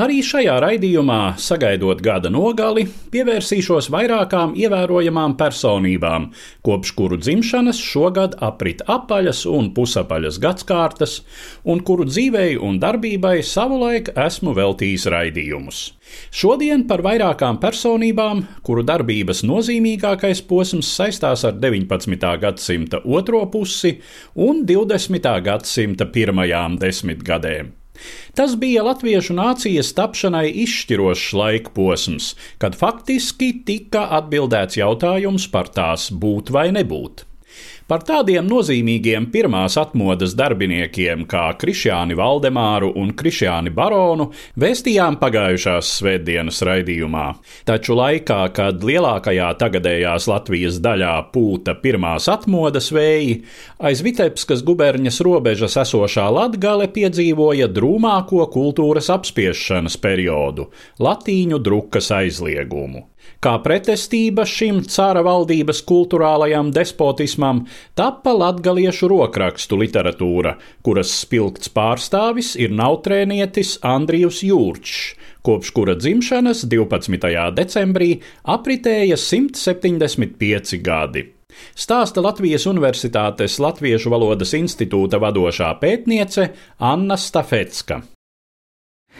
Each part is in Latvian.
Arī šajā raidījumā, sagaidot gada nogali, pievērsīšos vairākām ievērojamām personībām, kopš kuru dzimšanas šogad aprit apaļas un pusapaļas gadsimtas, un kuru dzīvei un darbībai savulaik esmu veltījis raidījumus. Šodien par vairākām personībām, kuru darbības nozīmīgākais posms saistās ar 19. gadsimta otro pusi un 20. gadsimta pirmajām desmitgadēm. Tas bija latviešu nācijas tapšanai izšķirošs laika posms, kad faktiski tika atbildēts jautājums par tās būt vai nebūt. Par tādiem nozīmīgiem pirmās atmodas darbiniekiem kā Krišjāni Valdemāru un Krišjāni Baronu vēstījām pagājušās svētdienas raidījumā. Taču laikā, kad lielākajā tagadējās Latvijas daļā pūta pirmās atmodas vēji, aiz Vitebskas guberņas robežas esošā Latgale piedzīvoja drūmāko kultūras apspiešanas periodu - latīņu drukas aizliegumu. Kā pretestība šim cara valdības kultūrālajam despotismam tappa latgaliešu rokrakstu literatūra, kuras spilgts pārstāvis ir nautrēnietis Andrijus Jūrčs, kopš kura dzimšanas 12. decembrī apritēja 175 gadi. Stāsta Latvijas Universitātes Latviešu valodas institūta vadošā pētniece Anna Stafetska.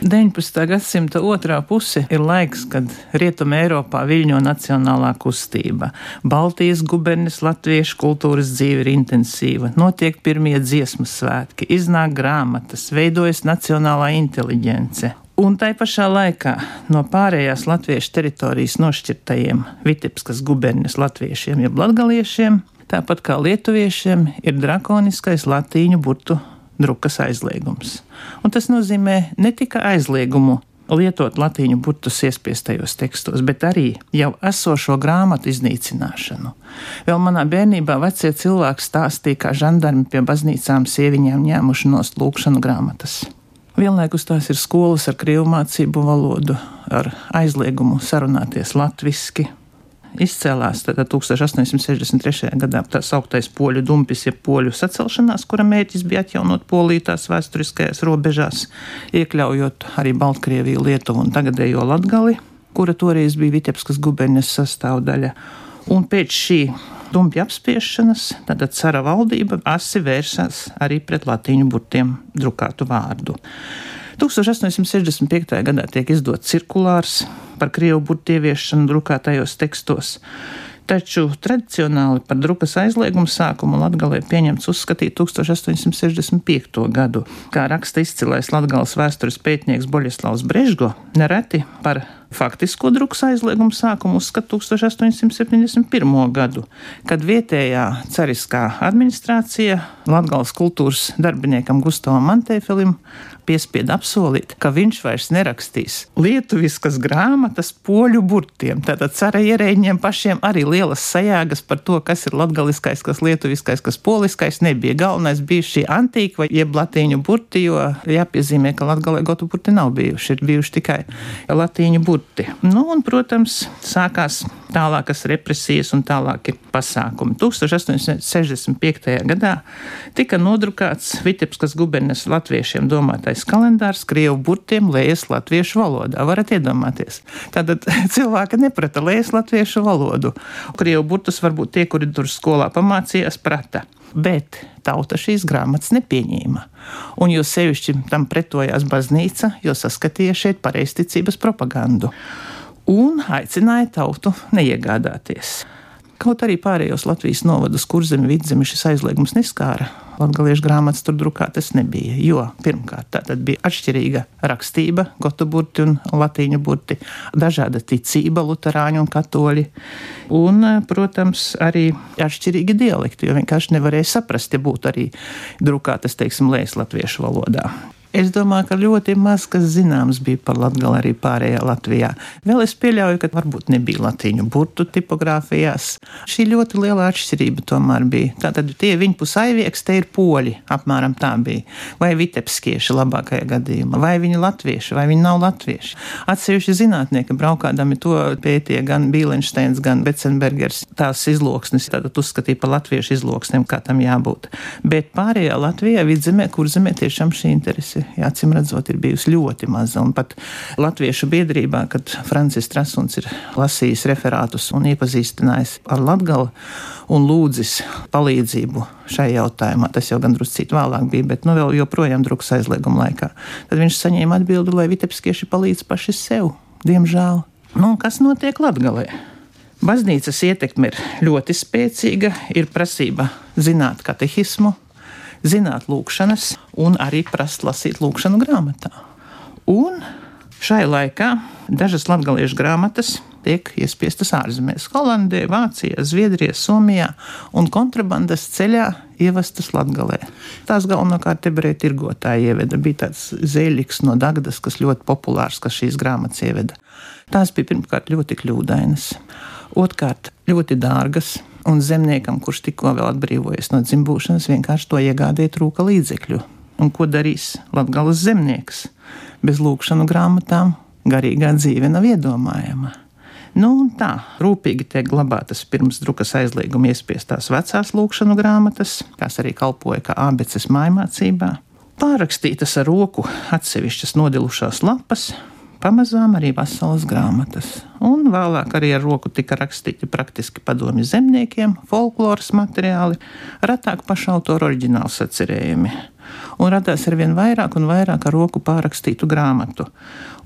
19. gadsimta otrā puse ir laiks, kad Rietumē Eiropā viļņo nacionālā kustība. Baltijas gubernis latviešu kultūras dzīve ir intensīva, notiek pirmie dziesmu svētki, iznāk grāmatas, veidojas nacionālā inteliģence. Un tai pašā laikā no pārējās latviešu teritorijas nošķirtajiem Vitebskas guberņas latviešiem, jeb latgaliešiem, tāpat kā lietuviešiem, ir drakoniskais latīņu burtu drukas aizliegums. Un tas nozīmē ne tikai aizliegumu lietot latīņu burtus iespiestajos tekstos, bet arī jau esošo grāmatu iznīcināšanu. Vēl manā bērnībā vecie cilvēki stāstīja, kā žandarmi pie baznīcām sieviņām ņēmuši nost lūkšanu grāmatas. Vienlaikus tās ir skolas ar krievu mācību valodu, ar aizliegumu sarunāties latviešu, izcēlās 1863. gadā tā sauktais poļu dumpis, jeb poļu sacelšanās, kura mērķis bija atjaunot Poliju tās vēsturiskajās robežās, iekļaujot arī Baltkrieviju, Lietuvu un tagadējo Latgali, kura toreiz bija Vitebskas guberņas sastāvdaļa. Un pēc šī dumpja apspiešanas, tad cara valdība asi vērsās arī pret latīņu burtiem drukātu vārdu. 1865. gadā tiek izdots cirkulārs par krievu burtu ieviešanu drukātajos tekstos. Taču tradicionāli par drukas aizliegumu sākumu Latvijā pieņemts uzskatīt 1865. gadu. Kā raksta izcilais Latvijas vēstures pētnieks Boļislavs Brežgo, nereti par faktisko drukas aizliegumu sākumu uzskata 1871. gadu, kad vietējā cariskā administrācija Latvijas kultūras darbiniekam Gustavam Mantēfelim piespieda apsolīt, ka viņš vairs nerakstīs lietuviskas grāmatas poļu burtiem. Tātad cara ierēģiem pašiem arī lielas sajāgas par to, kas ir latgaliskais, kas lietuviskais, kas poliskais. Nebija galvenais bija šī antīka vai jeb latīņu burti, jo jāpiezīmē, ka latgalē gotu burti nav bijuši, ir bijuši tikai latīņu burti. Nu, un, protams, sākās tālākas represijas un tālāki pasākumi. 1865. gadā tika nodrukāts Vitebskas gubernes latviešiem domātais kalendārs Krievu burtiem lējas latviešu valodā. Varat iedomāties. Tātad cilvēki neprata lējas latviešu valodu. Krievu burtus varbūt tie, kuri tur skolā pamācījās, prata. Bet tauta šīs grāmatas nepieņēma. Un jo sevišķi tam pretojās baznīca, jo saskatīja šeit pareizticības propagandu un aicināja tautu neiegādāties. Kaut arī pārējos Latvijas novadus, kurzemi, vidzemi šis aizliegums neskāra. Latviešu grāmatas tur drukātas nebija. Jo pirmkārt, tā bija atšķirīga rakstība, gotu burti un latīņu burti, dažāda ticība, luterāņi un katoļi. Un, protams, arī atšķirīgi dialekti, jo vienkārši nevarēja saprast, ja būtu arī drukātas, teiksim, lēs latviešu valodā. Es domāju, ka ļoti maz kas zināms bija par Latviju arī pārējā Latvijā. Vēl es pieļauju, ka varbūt nebija latīņu burtu tipogrāfijās. Šī ļoti liela atšķirība tomēr bija. Tātad tie viņa pusaivieks, te ir poļi, apmēram tā bija. Vai vitepskieši labākajā gadījumā, vai viņi latvieši, vai viņi nav latvieši. Atsevišķi zinātnieki braukādami to pētīja gan Bīlensteins, gan Becenbergers. Tās izloksnes tātad uzskatīja par latviešu izloksnēm, kā tam jābūt. Bet pārējā Latvijā, vidzemē, kurzemē tiešām šī interese bijusi, acīm redzot, ir bijusi ļoti maza. Un pat Latviešu biedrībā, kad Francis Trasuns ir lasījis referātus un iepazīstinājis ar Latgali un lūdzis palīdzību šai jautājumā, tas jau gan drusku cīt vēlāk bija, bet nu vēl joprojām drukas aizlieguma laikā, tad viņš saņēma atbildi, lai vitepskieši palīdz paši sev, diemžēl. Nu, kas notiek Latgalē? Baznīcas ietekme ir ļoti spēcīga, ir prasība zināt katehismu, zināt lūkšanas un arī prast lasīt lūkšanu grāmatā. Un šai laikā dažas latgaliešu grāmatas tiek iespiestas ārzemēs - Holandē, Vācijā, Zviedrijā, Somijā un kontrabandas ceļā ievestas Latgalē. Tās galvenokārt ebreju tirgotāji ieveda. Bija tāds zēļiks no Dagdas, kas ļoti populārs, kas šīs grāmatas ieveda. Tās bija pirmkārt ļoti kļūdainas, otrkārt ļoti dārgas, un zemniekam, kurš tikko vēl atbrīvojies no dzimbūšanas, vienkārši to iegādēt trūka līdzekļu. Un ko darīs Latvijas zemnieks? Bez lūkšanu grāmatām garīgā dzīve nav iedomājama. Nu, tā rūpīgi tiek glabātas pirms drukas aizlieguma iespiestās vecās lūkšanu grāmatas, kas arī kalpoja kā abeces mājmācībā. Pārakstītas ar roku atsevišķas nodilušās lapas, pamazām arī veselas grāmatas. Un vēlāk arī ar roku tika rakstīti praktiski padomi zemniekiem, folkloras materiāli, retāk pašautoru oriģinālu sacerējumi. Un radās ar vien vairāk un vairāk ar roku pārrakstītu grāmatu.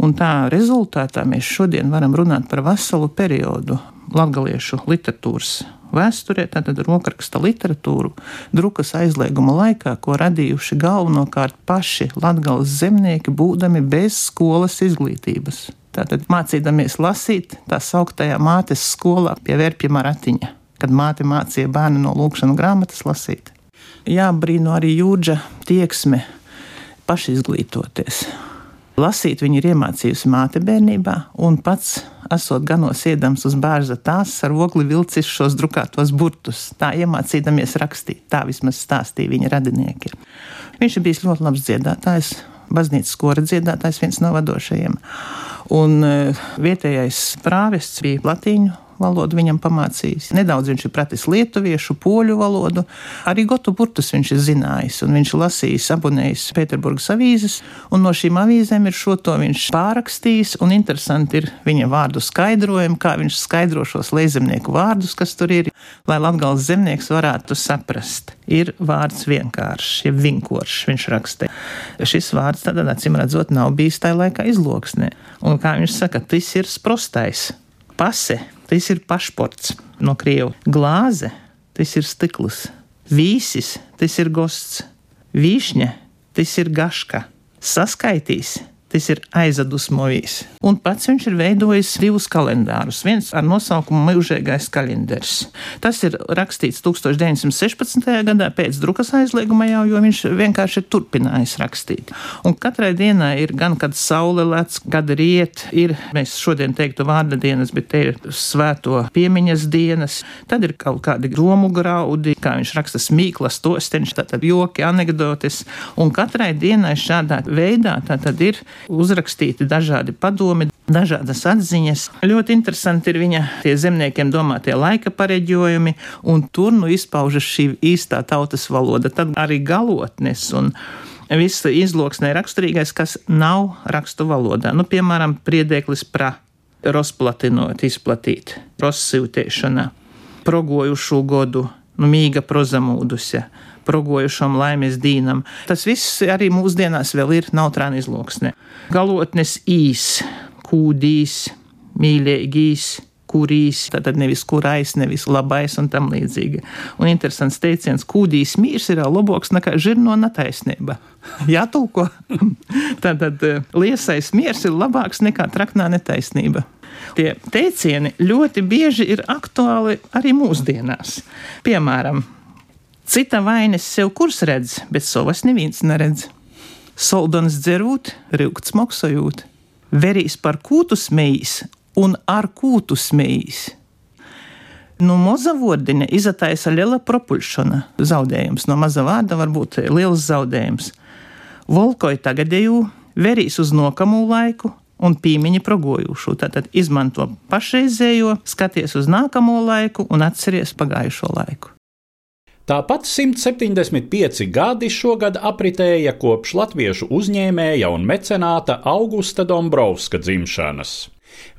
Un tā rezultātā mēs šodien varam runāt par veselu periodu latgaliešu literatūras vēsturē, tātad rokraksta literatūru, drukas aizlieguma laikā, ko radījuši galvenokārt paši latgales zemnieki, būdami bez skolas izglītības. Tātad mācīdamies lasīt tā sauktajā mātes skolā pie vērpja maratiņa, kad māte mācīja bērnu no lūkšanu grāmatas lasīt. Jā, brīno arī jūdža tieksme pašizglītoties. Lasīt viņa ir iemācījusi māte bērnībā, un pats, esot ganos iedams uz bērza tās, ar ogli vilcis šos drukātos burtus, tā iemācīdamies rakstīt. Tā vismaz stāstīja viņa radinieki. Viņš ir bijis ļoti labs dziedātājs, baznīcas skora dziedātājs, viens no vadošajiem. Un e, vietējais prāvests bija latīņu valodu viņam pamācījis. Nedaudz viņš ir pratis lietuviešu, poļu valodu. Arī gotu burtus viņš ir zinājis, un viņš lasījis, abonējis Pēterburgas avīzes, un no šīm avīzēm ir šo to viņš pārakstījis, un interesanti ir viņa vārdu skaidrojumi, kā viņš skaidro šos leizemnieku vārdus, kas tur ir, lai latgals zemnieks varētu saprast. Ir vārds vienkāršs, jeb vinkošs, viņš rakstē. Šis vārds tad, acīm redzot, nav bijis tajā laikā izloksnē. Un kā viņš saka, tas ir sprostais. Pase tas ir pašports no krievu. Glāze, tas ir stikls. Vīsis, tas ir gosts. Vīšņa, tas ir gaška. Saskaitīs, tas ir aizadusmojis. Un pats viņš ir veidojis divus kalendārus. Viens ar nosaukumu Mūžīgais kalendārs. Tas ir rakstīts 1916. gadā pēc drukas aizlieguma jau, jo viņš vienkārši ir turpinājis rakstīt. Un katrai dienai ir gan, kad saule lec, kad riet, ir, mēs šodien teiktu vārda dienas, bet te ir svēto piemiņas dienas. Tad ir kaut kādi gromu graudi, kā viņš raksta smīklas, tosteņš, tātad joki, anekdotes. Un katrai dienai šādā veidā tātad ir uzrakstīti dažādi padomi, dažādas atziņas. Ļoti interesanti ir viņa tie zemniekiem domātie laika pareģojumi, un tur nu izpaužas šī īstā tautas valoda, tad arī galotnes un viss izloksnē raksturīgais, kas nav rakstu valodā. Nu, piemēram, priedēklis pra, rozplatinot, izplatīt, rozsīvtēšanā, progojušu godu, nu, mīga prozamūdusi progojušam laimes dīnam. Tas viss arī mūsdienās vēl ir nautrāna izloksne. Galotnes īs, kūdīs, mīļīgīs, kurīs, tad nevis kurais, nevis labais un tam līdzīgi. Un interesants teiciens, kūdīs mīrs ir labāks nekā žirno netaisnība. Jātulko. Tātad liesais miers ir labāks nekā traknā netaisnība. Tie teicieni ļoti bieži ir aktuāli arī mūsdienās. Piemēram, cita vainas sev kurs redz, bet savas neviens neredz. Soldons dzerūt, rūkts moksojot, verīs par kūtu smējīs un ar kūtu smējīs. No maza vārdiņa iztaisa liela propulšana. Zaudējums no maza vārda var būt liels zaudējums. Volkoja tagadēju, verīs uz nākamo laiku un pīmiņa progojušu. Tātad izmanto pašreizējo, skaties uz nākamo laiku un atceries pagājušo laiku. Tāpat 175 gadi šogad apritēja kopš latviešu uzņēmēja un mecenāta Augusta Dombrovska dzimšanas.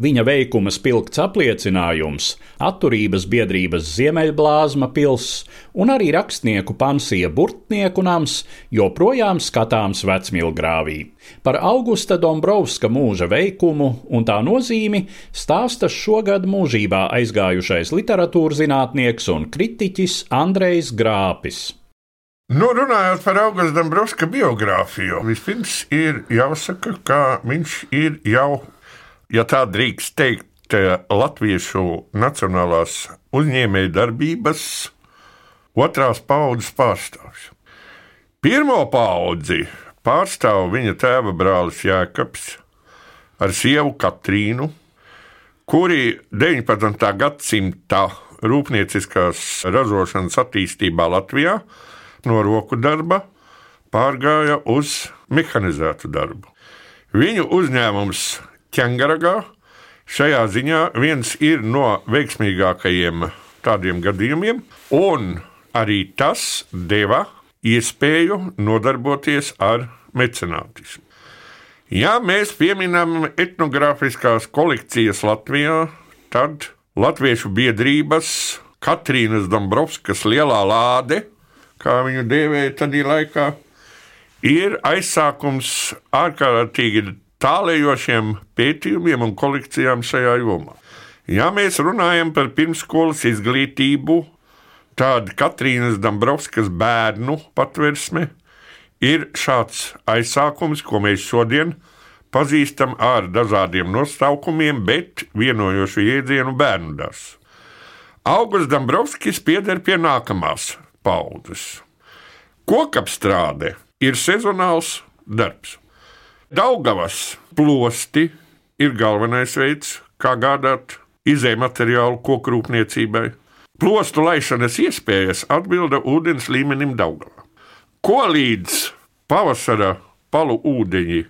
Viņa veikuma spilgts apliecinājums, atturības biedrības Ziemeļblāzma pils un arī rakstnieku pansija Burtnieku nams joprojām skatāms vecmilgrāvī. Par Augusta Dombrovska mūža veikumu un tā nozīmi stāsta šogad mūžībā aizgājušais literatūrzinātnieks un kritiķis Andrejs Grāpis. Nu, runājot par Augusta Dombrovska biogrāfiju, vispirms ir jāsaka, ka viņš ir jau ja tā drīkst teikt, Latviešu nacionālās uzņēmējdarbības otrās paudzes pārstāvs. Pirmo paudzi pārstāv viņa tēva brālis Jēkabs ar sievu Katrīnu, kuri 19. gadsimta rūpnieciskās ražošanas attīstībā Latvijā no roku darba pārgāja uz mehanizētu darbu. Viņu uzņēmums ķēngaragā. Šajā ziņā viens ir no veiksmīgākajiem tādiem gadījumiem, un arī tas deva iespēju nodarboties ar mecenātismu. Ja mēs pieminam etnogrāfiskās kolekcijas Latvijā, tad Latviešu biedrības Katrīnas Dombrovskas lielā lāde, kā viņu dēvēja tajā laikā, ir aizsākums ārkārtīgi tālējošiem pētījumiem un kolekcijām šajā jomā. Ja mēs runājam par pirmsskolas izglītību, tad Katrīnas Dombrovskas bērnu patversme ir šāds aizsākums, ko mēs šodien pazīstam ar dažādiem nosaukumiem, bet vienojošu jēdzienu bērnu dārsts. Augusts Dombrovskis pieder pie nākamās paudzes. Kokapstrāde ir sezonāls darbs. Daugavas plosti ir galvenais veids, kā gādāt izēju materiālu koku rūpniecībai. Plostu laišanas iespējas atbilda ūdens līmenim Daugavā. Ko līdz pavasara palu ūdeņi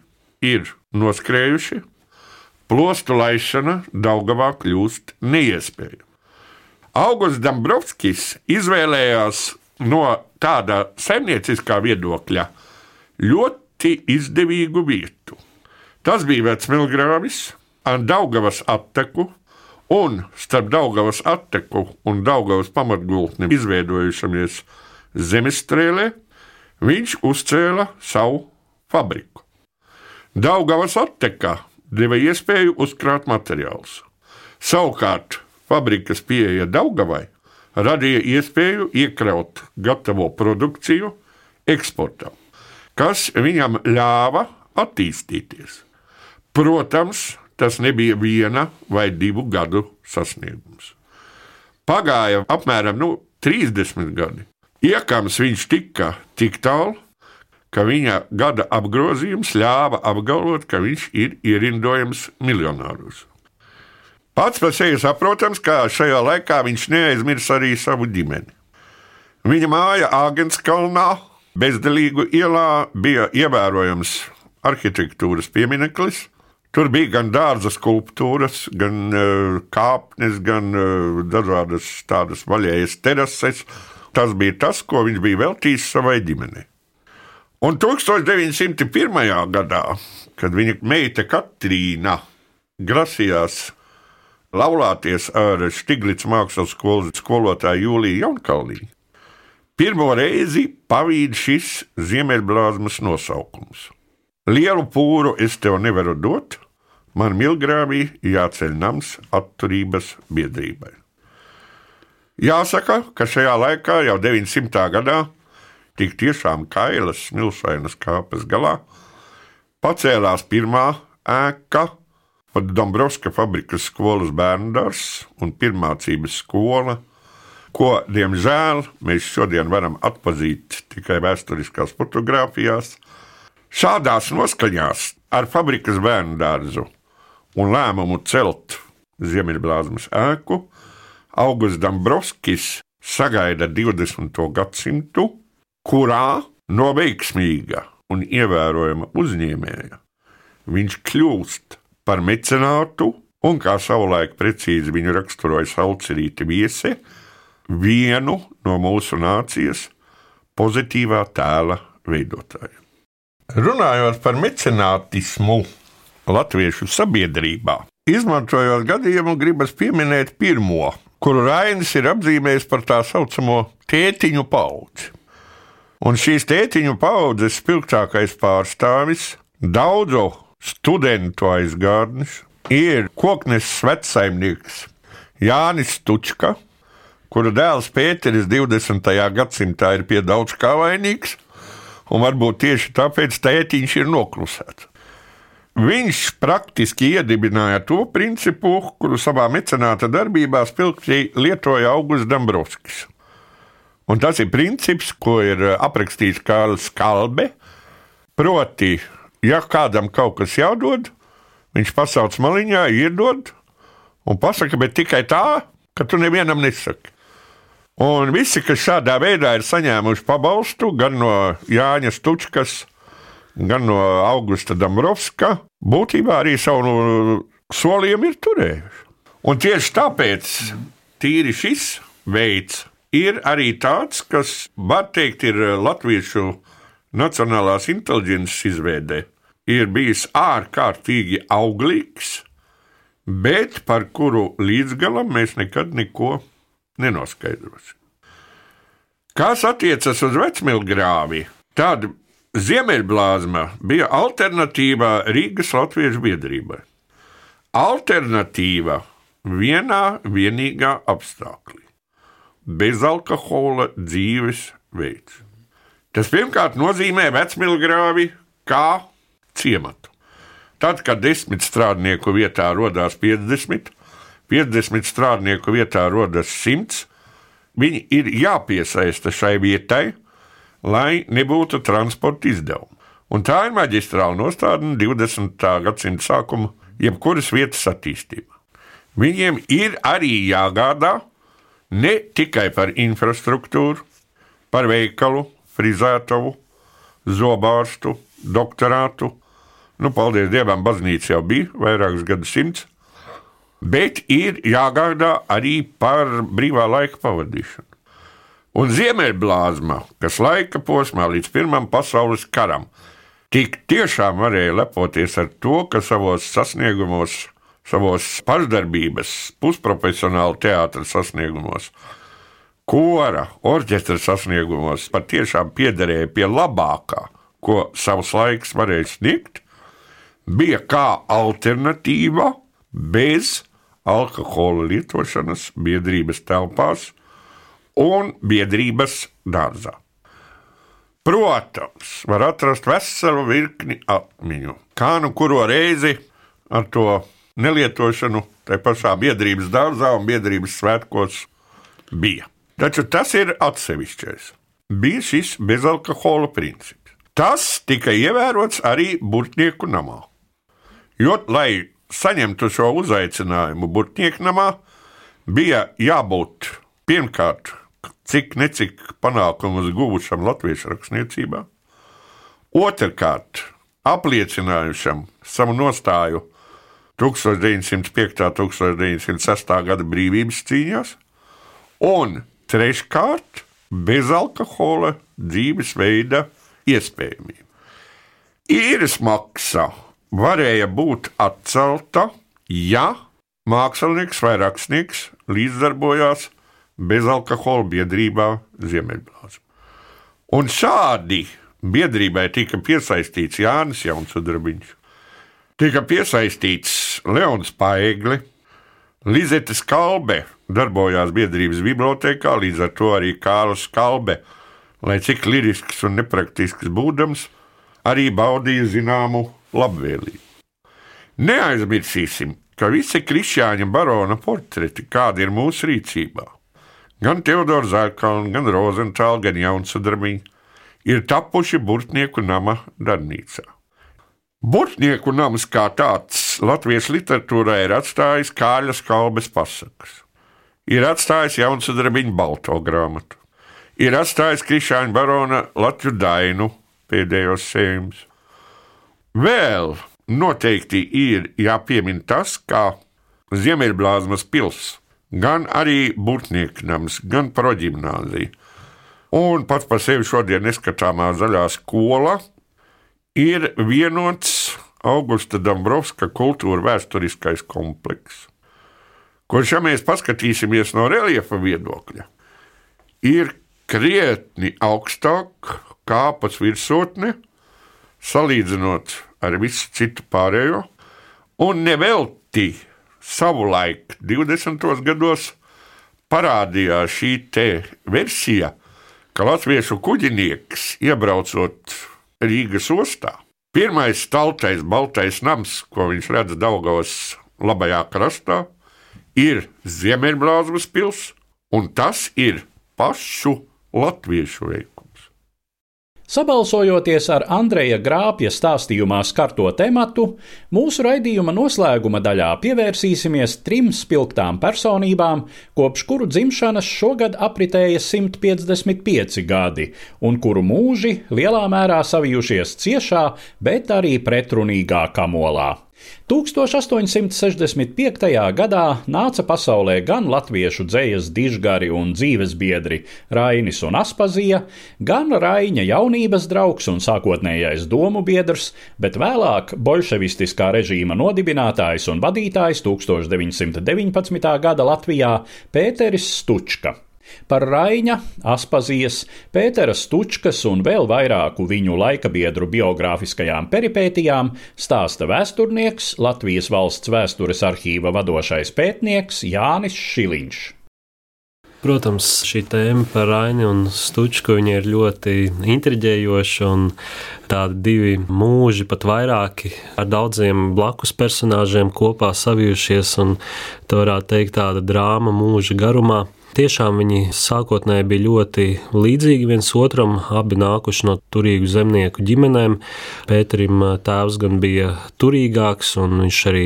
ir noskrējuši, plostu laišana Daugavā kļūst neiespējama. Augusts Dombrovskis izvēlējās no tāda saimnieciskā viedokļa ļoti ļoti izdevīgu vietu. Tas bija Vecmilgrāvis ar Daugavas atteku, un starp Daugavas atteku un Daugavas pamatgultni izveidojušamies zemestrēlē, viņš uzcēla savu fabriku. Daugavas attekā deva iespēju uzkrāt materiālus. Savukārt fabrikas pieeja Daugavai radīja iespēju iekraut gatavo produkciju eksportam kas viņam ļāva attīstīties. Protams, tas nebija viena vai divu gadu sasniegums. Pagāja apmēram nu, 30 gadi. Iekams viņš tika tik tālu, ka viņa gada apgrozījums ļāva apgalvot, ka viņš ir ierindojams miljonārus. Pats par sevi saprotams, ka šajā laikā viņš neaizmirsa arī savu ģimeni. Viņa māja Āgenskalnā Bezdelīgu ielā bija ievērojams arhitektūras piemineklis. Tur bija gan dārza skulptūras, gan uh, kāpnes, gan uh, dažādas tādas vaļējas terases. Tas bija tas, ko viņš bija veltījis savai ģimenei. Un 1901. gadā, kad viņa meita Katrīna grasījās laulāties ar Stiglitz mākslas skolas skolotāju Jūliju Jaunkalniju, Pirmo reizi pavīd šis ziemeļblāzmas nosaukums. Lielu pūru es tev nevaru dot, man Milgrāvī jāceļ nams atturības biedrībai. Jāsaka, ka šajā laikā, jau 900. gadā, tik tiešām kailas smilšainas kāpes galā, pacēlās pirmā ēka, pat Dombrovska fabrikas skolas bērndārs un pirmācības skola, ko, diemžēl, mēs šodien varam atpazīt tikai vēsturiskās fotografijās. Šādās noskaņās ar fabrikas bērnu dārzu un lēmumu celt Ziemeļblāzmas ēku Augusts Dombrovskis sagaida 20. gadsimtu, kurā no veiksmīga un ievērojama uzņēmēja viņš kļūst par mecenātu un, kā savulaik precīzi viņu raksturoja Salcerīta viesi, vienu no mūsu nācijas pozitīvā tēla veidotājiem. Runājot par mecenātismu latviešu sabiedrībā, izmantojot gadījumu, gribas pieminēt pirmo kuru Rainis ir apzīmējis par tā saucamo tētiņu paudzi. Un šīs tētiņu paudzes spilgtākais pārstāvis, daudzu studentu aizgādnis, ir koknes vecsaimnieks Jānis Stučka, kura dēls Pēteris 20. gadsimtā ir pie daudz kā vainīgs, un varbūt tieši tāpēc tētiņš ir noklusēts. Viņš praktiski iedibināja to principu, kuru savā mecenāta darbībā spilgti lietoja Augusts Dombrovskis. Un tas ir princips, ko ir aprakstījis Kārlis Kalbe. Proti, ja kādam kaut kas jādod, viņš pasauc maliņā, iedod un pasaka, bet tikai tā, ka tu nevienam nesaki. Un visi, kas šādā veidā ir saņēmuši pabalstu gan no Jāņa Stučkas, gan no Augusta Dabrovska, būtībā arī savu solījumu ir turējuši. Un tieši tāpēc tīri šis veids ir arī tāds, kas, var teikt, ir latviešu nacionālās inteliģences izveidē, ir bijis ārkārtīgi auglīgs, bet par kuru līdzgalam mēs nekad neko nenoskaidrosim. Kas attiecas uz vecmilgrāvi, tad Ziemeļblāzma bija alternatīva Rīgas Latviešu biedrībai. Alternatīva vienā vienīgā apstākļā - bezalkohola dzīves veids. Tas pirmkārt nozīmē vecmilgrāvi kā ciematu. Tad, kad desmit strādnieku vietā radās 50, 50 strādnieku vietā rodas 100, viņi ir jāpiesaista šai vietai, lai nebūtu transporta izdevumu. Un tā ir maģistrāla nostādne 20. gadsimta sākuma jebkuras vietas attīstībā. Viņiem ir arī jāgādā ne tikai par infrastruktūru, par veikalu, frizētavu, zobārstu, doktorātu. Nu, paldies Dievam, baznīca jau bija vairākus gadsimtus, bet ir jāgādā arī par brīvā laika pavadīšanu. Un Ziemeļblāzma, kas laika posmā līdz Pirmam pasaules karam, tik tiešām varēja lepoties ar to, ka savos sasniegumos, savos pašdarbības, pusprofesionāla teātras sasniegumos, kora, orķestra sasniegumos patiešām piederēja pie labākā, ko savs laiks varēja sniegt, bija kā alternatīva bez alkohola lietošanas biedrības telpās un biedrības dārzā. Protams, var atrast veselu virkni atmiņu, kā nu kuru reizi ar to nelietošanu tajā pašā biedrības dārzā un biedrības svētkos bija. Taču tas ir atsevišķais. Bija šis bezalkohola princips. Tas tika ievērots arī Burtnieku namā. Jo, lai saņemtu šo uzaicinājumu Burtnieku namā, bija jābūt pirmkārt cik necik panākumus guvušam latviešu rakstniecībā. Otrakārt, apliecinājušam savu nostāju 1905. un 1906. gada brīvības cīņās, un treškārt, bezalkohola dzīvesveida iespējamība. Īres maksa varēja būt atcelta, ja mākslinieks vai rakstnieks līdzdarbojās bezalkohola biedrībā Ziemeļblāzma. Un šādi biedrībai tika piesaistīts Jānis Jaunsudrabiņš, tika piesaistīts Leons Paigli, Lizete Skalbe darbojās biedrības bibliotekā, līdz ar to arī Kārlis Skalbe, lai cik lirisks un nepraktisks būdams, arī baudīja zināmu labvēlību. Neaizmirsīsim, ka visi krišņāņa barona portreti, kādi ir mūsu rīcībā, gan Teodors Zārkalns, gan Rozentāls, gan Jaunsadarbīņa, ir tapuši Burtnieku nama darbnīcā. Burtnieku nams kā tāds latviešu literatūrā ir atstājis Kāļas kalbes pasakas, ir atstājis Jaunsadarbīņa balto grāmatu, ir atstājis Krišāņa barona Latviju dainu pēdējos sējumus. Vēl noteikti ir jāpiemina tas, kā Ziemeļblāzmas pilsēta, gan arī Burtnieku nams, gan proģimnāzija. Un pats par sevi šodien neskatāmā zaļā skola ir vienots Augusta Dombrovska kultūra vēsturiskais komplekss, kurš, ja mēs paskatīsimies no reliefa viedokļa, ir krietni augstāk kāpas virsotne, salīdzinot ar visu citu pārējo, un nevelti savulaik 20. gados parādījās šī versija, ka latviešu kuģinieks iebraucot Rīgas ostā, pirmais staltais baltais nams, ko viņš redz Daugavas labajā krastā, ir Ziemeļblāzmas pils, un tas ir pašu latviešu veikums. Sabalsojoties ar Andreja Grāpja stāstījumā skarto tematu, mūsu raidījuma noslēguma daļā pievērsīsimies trim spilgtām personībām, kopš kuru dzimšanas šogad apritēja 155 gadi, un kuru mūži lielā mērā savijušies ciešā, bet arī pretrunīgā kamolā. 1865. gadā nāca pasaulē gan latviešu dzējas dižgari un dzīves biedri Rainis un Aspazija, gan Raņa jaunības draugs un sākotnējais domu biedrs, bet vēlāk bolševistiskā režīma nodibinātājs un vadītājs 1919. gada Latvijā Pēteris Stučka. Par Raņa, Aspazijas, Pētera Stučkas un vēl vairāku viņu laikabiedru biogrāfiskajām peripētijām stāsta vēsturnieks, Latvijas valsts vēstures arhīva vadošais pētnieks Jānis Šiliņš. Protams, šī tēma par Raini un Stučku ir ļoti intriģējoša un tādi divi mūži, pat vairāki ar daudziem blakus personāžiem kopā savijušies. Tā varētu teikt, tāda drāma mūža garumā. Tiešām viņi sākotnēji bija ļoti līdzīgi viens otram, abi nākuši no turīgu zemnieku ģimenēm. Pēterim tēvs gan bija turīgāks, un viņš arī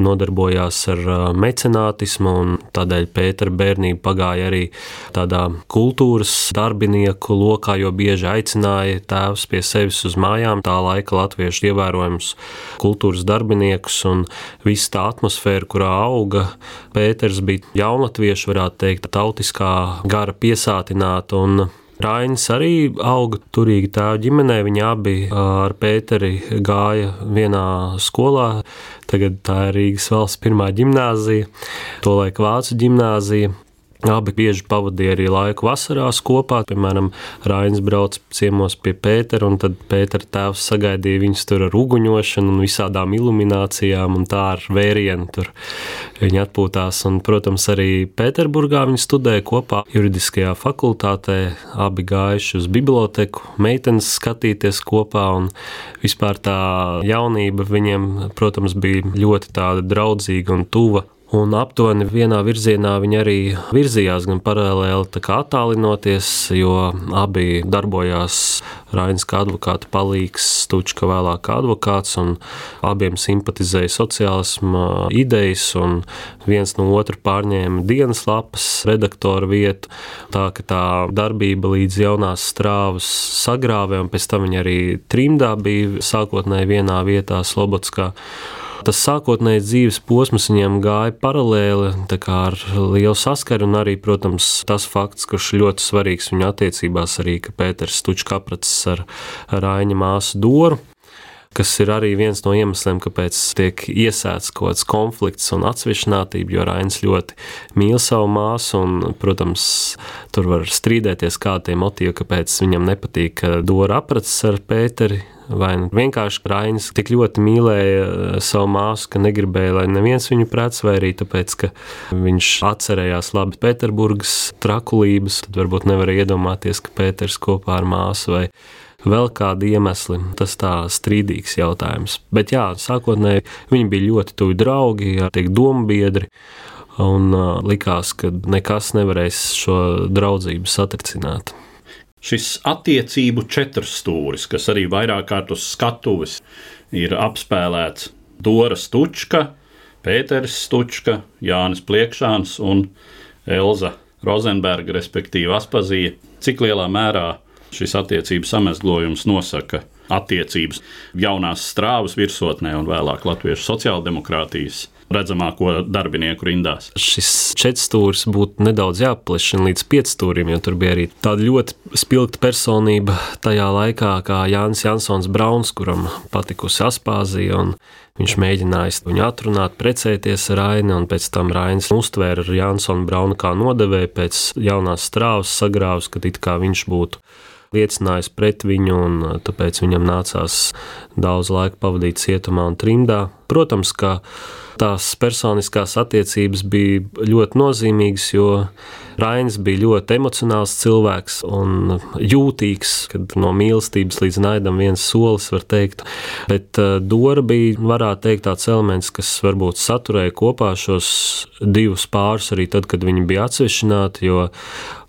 nodarbojās ar mecenātismu, un tādēļ Pētera bērnība pagāja arī tādā kultūras darbinieku lokā, jo bieži aicināja tēvs pie sevis uz mājām, tā laika latviešu ievērojams kultūras darbiniekus, un visa tā atmosfēra, kurā auga Pēters, bija jaunatvieši, varētu teikt, tautiskā gara piesātināta. Rainis arī auga turīgi tēva ģimenē. Viņi abi ar Pēteri gāja vienā skolā. Tagad tā ir Rīgas valsts pirmā gimnāzija, tolaik Vācu gimnāzija. Abi bieži pavadīja arī laiku vasarās kopā. Piemēram, Rainis brauca ciemos pie Pētera, un tad Pētera tēvs sagaidīja viņus tur ar uguņošanu un visādām iluminācijām, un tā ar vērienu tur viņi atpūtās. Un, protams, arī Pēterburgā viņi studēja kopā juridiskajā fakultātē. Abi gājuši uz biblioteku, meitenes skatīties kopā, un vispār tā jaunība viņiem, protams, bija ļoti draudzīga un tuva. Un aptuveni vienā virzienā viņi arī virzījās, gan paralēli attālinoties, jo abi darbojās Rainis kā advokāta palīgs, Stučka vēlāk kā advokāts, un abiem simpatizēja sociālisma idejas, un viens no otra pārņēma dienas lapas redaktora vietu. Tā ka tā darbība līdz jaunās strāvas sagrāvē, un pēc tam viņi arī trimdā bija sākotnēji vienā vietā, Slobodskā. Tas sākotnējais dzīves posms viņiem gāja paralēli ar lielu saskaru, un arī, protams, tas fakts, kurš ļoti svarīgs viņu attiecībās, arī ka Pēters Stučka apracis ar Rāņa māsu Doru kas ir arī viens no iemesliem, kāpēc tiek iesēts kaut kāds konflikts un atsvešinātība, jo Rainis ļoti mīl savu māsu, un, protams, tur var strīdēties, kādi ir motīvi, kāpēc viņam nepatīk Dora apracis ar Pēteri vai nu vienkārši Rainis tik ļoti mīlēja eh, savu māsu, ka negribēja, lai neviens viņu prets, vai arī tāpēc, ka viņš atcerējās labi Pēterburgas trakulības, tad varbūt nevarēja iedomāties, ka Pēters kopā ar māsu vai vēl kādi iemesli. Tas tā strīdīgs jautājums. Bet jā, sākotnēji viņi bija ļoti tuvi draugi, tiek dombiedri. Un uh, likās, ka nekas nevarēs šo draudzību satricināt. Šis attiecību četrstūris, kas arī vairāk kārt uz skatuves ir apspēlēts Dora Stučka, Pēters Stučka, Jānis Pliekšāns un Elza Rozenberga, respektīvi Aspazija, cik lielā mērā šis attiecību samezglojums nosaka attiecības jaunās strāvas virsotnē un vēlāk Latviešu sociāldemokrātijas redzamāko darbinieku rindās. Šis četrstūris būtu nedaudz jāpaplašina līdz piecstūrim, jo tur bija arī tāda ļoti spilgta personība tajā laikā, kā Jānis Jansons Brauns, kuram patikusi Aspāzija. Viņš mēģināja viņu atrunāt, precēties ar Raini, un pēc tam Rainis uztvēra Jansonu Braunu kā nodevēju pēc jaunās strāvas sagrāvus, ka it kā viņš būtu liecinājis pret viņu, un tāpēc viņam nācās daudz laika pavadīt cietumā un trimdā. Protams, ka tās personiskās attiecības bija ļoti nozīmīgas, jo Rainis bija ļoti emocionāls cilvēks un jūtīgs, kad no mīlestības līdz naidam viens solis, var teikt. Bet uh, Dora bija, varētu teikt, tāds elements, kas varbūt saturēja kopā šos divus pārus arī tad, kad viņi bija atsevišķināti, jo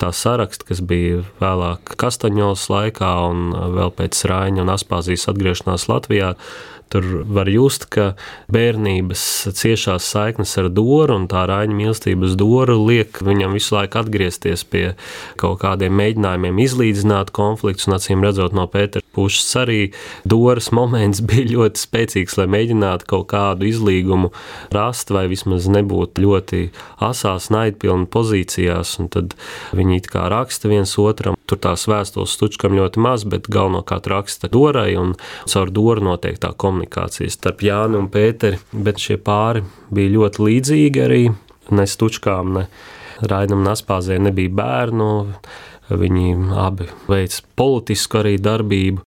tā saraksts, kas bija vēlāk Kastaņos laikā un vēl pēc Raina un Aspāzijas atgriešanās Latvijā, Tur var just, ka bērnības ciešās saiknes ar Doru un tā rāņa mīlestības Doru liek viņam visu laiku atgriezties pie kaut kādiem mēģinājumiem izlīdzināt konfliktus, un acīm redzot no Pētera puses arī Doras moments bija ļoti spēcīgs, lai mēģinātu kaut kādu izlīgumu rast vai vismaz nebūt ļoti asās, naidpilni pozīcijās, un tad viņi it kā raksta viens otram. Tur tās vēstules stučkam ļoti maz, bet galvenokārt raksta Dorai, un caur Doru notiek tā komunikācija starp Jānu un Pēteri, bet šie pāri bija ļoti līdzīgi arī. Ne stučkām, ne Rainam Naspāzē nebija bērnu. Viņi abi veic politisku arī darbību.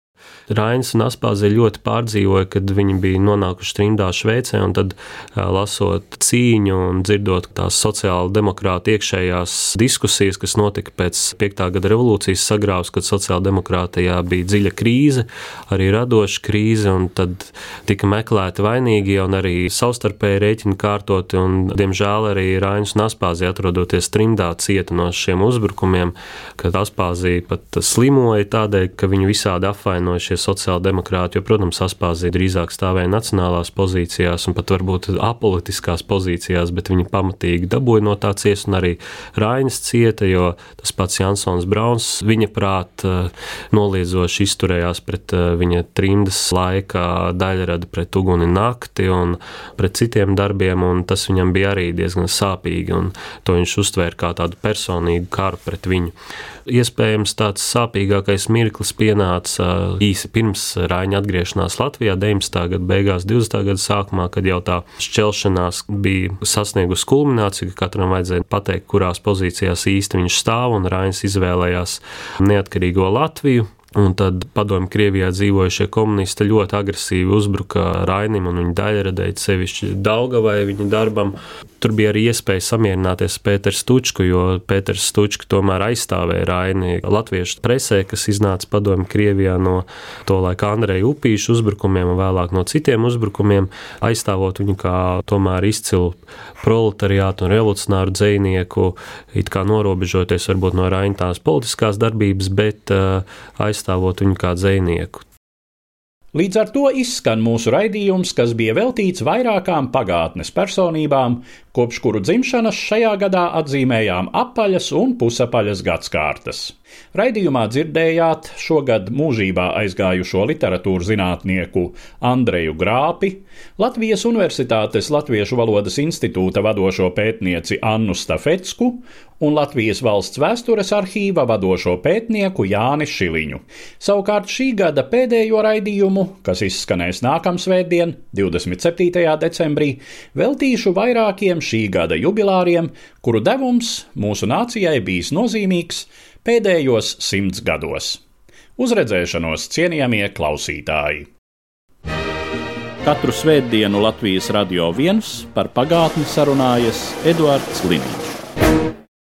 Rainis un Aspāze ļoti pārdzīvoja, kad viņi bija nonākuši trimdā Šveicē, un tad lasot cīņu un dzirdot tās sociāla demokrāta iekšējās diskusijas, kas notika pēc 5. gada revolūcijas sagrāvs, kad sociāla demokrātijā bija dziļa krīze, arī radoša krīze, un tad tika meklēti vainīgie un arī savstarpēji rēķini kārtoti, un diemžēl arī Rainis un Aspāze atrodoties trimdā cieta no šiem uzbrukumiem, kad Aspāzija pat slimoja tādēļ, ka viņu visādi apvainoja šie sociāldemokrāti, jo, protams, Aspāzija drīzāk stāvēja nacionālās pozīcijās un pat varbūt apolitiskās pozīcijās, bet viņi pamatīgi dabūja no tā ciest, un arī Rainis cieta, jo tas pats Jansons Brauns viņa prāt eh, noliedzoši izturējās pret eh, viņa trimdas laika daļrada pret uguni nakti un pret citiem darbiem, un tas viņam bija arī diezgan sāpīgi, un to viņš uztvēra kā tādu personīgu karu pret viņu. Iespējams, tāds sāpīgākais mirklis pienāca īsi pirms Rāņa atgriešanās Latvijā, 19. gada beigās, 20. gada sākumā, kad jau tā šķelšanās bija sasniegusi kulmināciju, ka katram vajadzēja pateikt, kurās pozīcijās īsti viņš stāv, un Rāņas izvēlējās neatkarīgo Latviju. Un tad padomju Krievijā dzīvojušie komunisti ļoti agresīvi uzbruka Rainim un viņa daļradēji, sevišķi Daugavai viņa darbam. Tur bija arī iespēja samierināties ar Pēteru Stučku, jo Pēters Stučka tomēr aizstāvēja Raini latviešu presē, kas iznāca padomju Krievijā no to laika Andreja Upīša uzbrukumiem un vēlāk no citiem uzbrukumiem, aizstāvot viņu kā tomēr izcilu proletariātu un revolucionāru dzinieku, it kā norobežoties varbūt no Raina tās politiskās darbības, bet uh, aizstāvot viņu kā dzinieku. Līdz ar to izskan mūsu raidījums, kas bija veltīts vairākām pagātnes personībām, kopš kuru dzimšanas šajā gadā atzīmējām apaļas un pusapaļas gadsimtas. Raidījumā dzirdējāt šogad mūžībā aizgājušo literatūras zinātnieku Andreju Grāpi, Latvijas Universitātes Latviešu valodas institūta vadošo pētnieci Annu Stafetsku un Latvijas valsts vēstures arhīva vadošo pētnieku Jāni Šiliņu. Savukārt šī gada pēdējo raidījumu, kas izskanēs nākamsvētdien, 27. decembrī, veltīšu vairākiem šī gada jubilāriem, kuru devums mūsu nācijai bijis nozīmīgs pēdējos simts gados. Uz redzēšanos, cienījamie klausītāji! Katru svētdienu Latvijas radio viens par pagātni sarunājas Eduards Liniņš.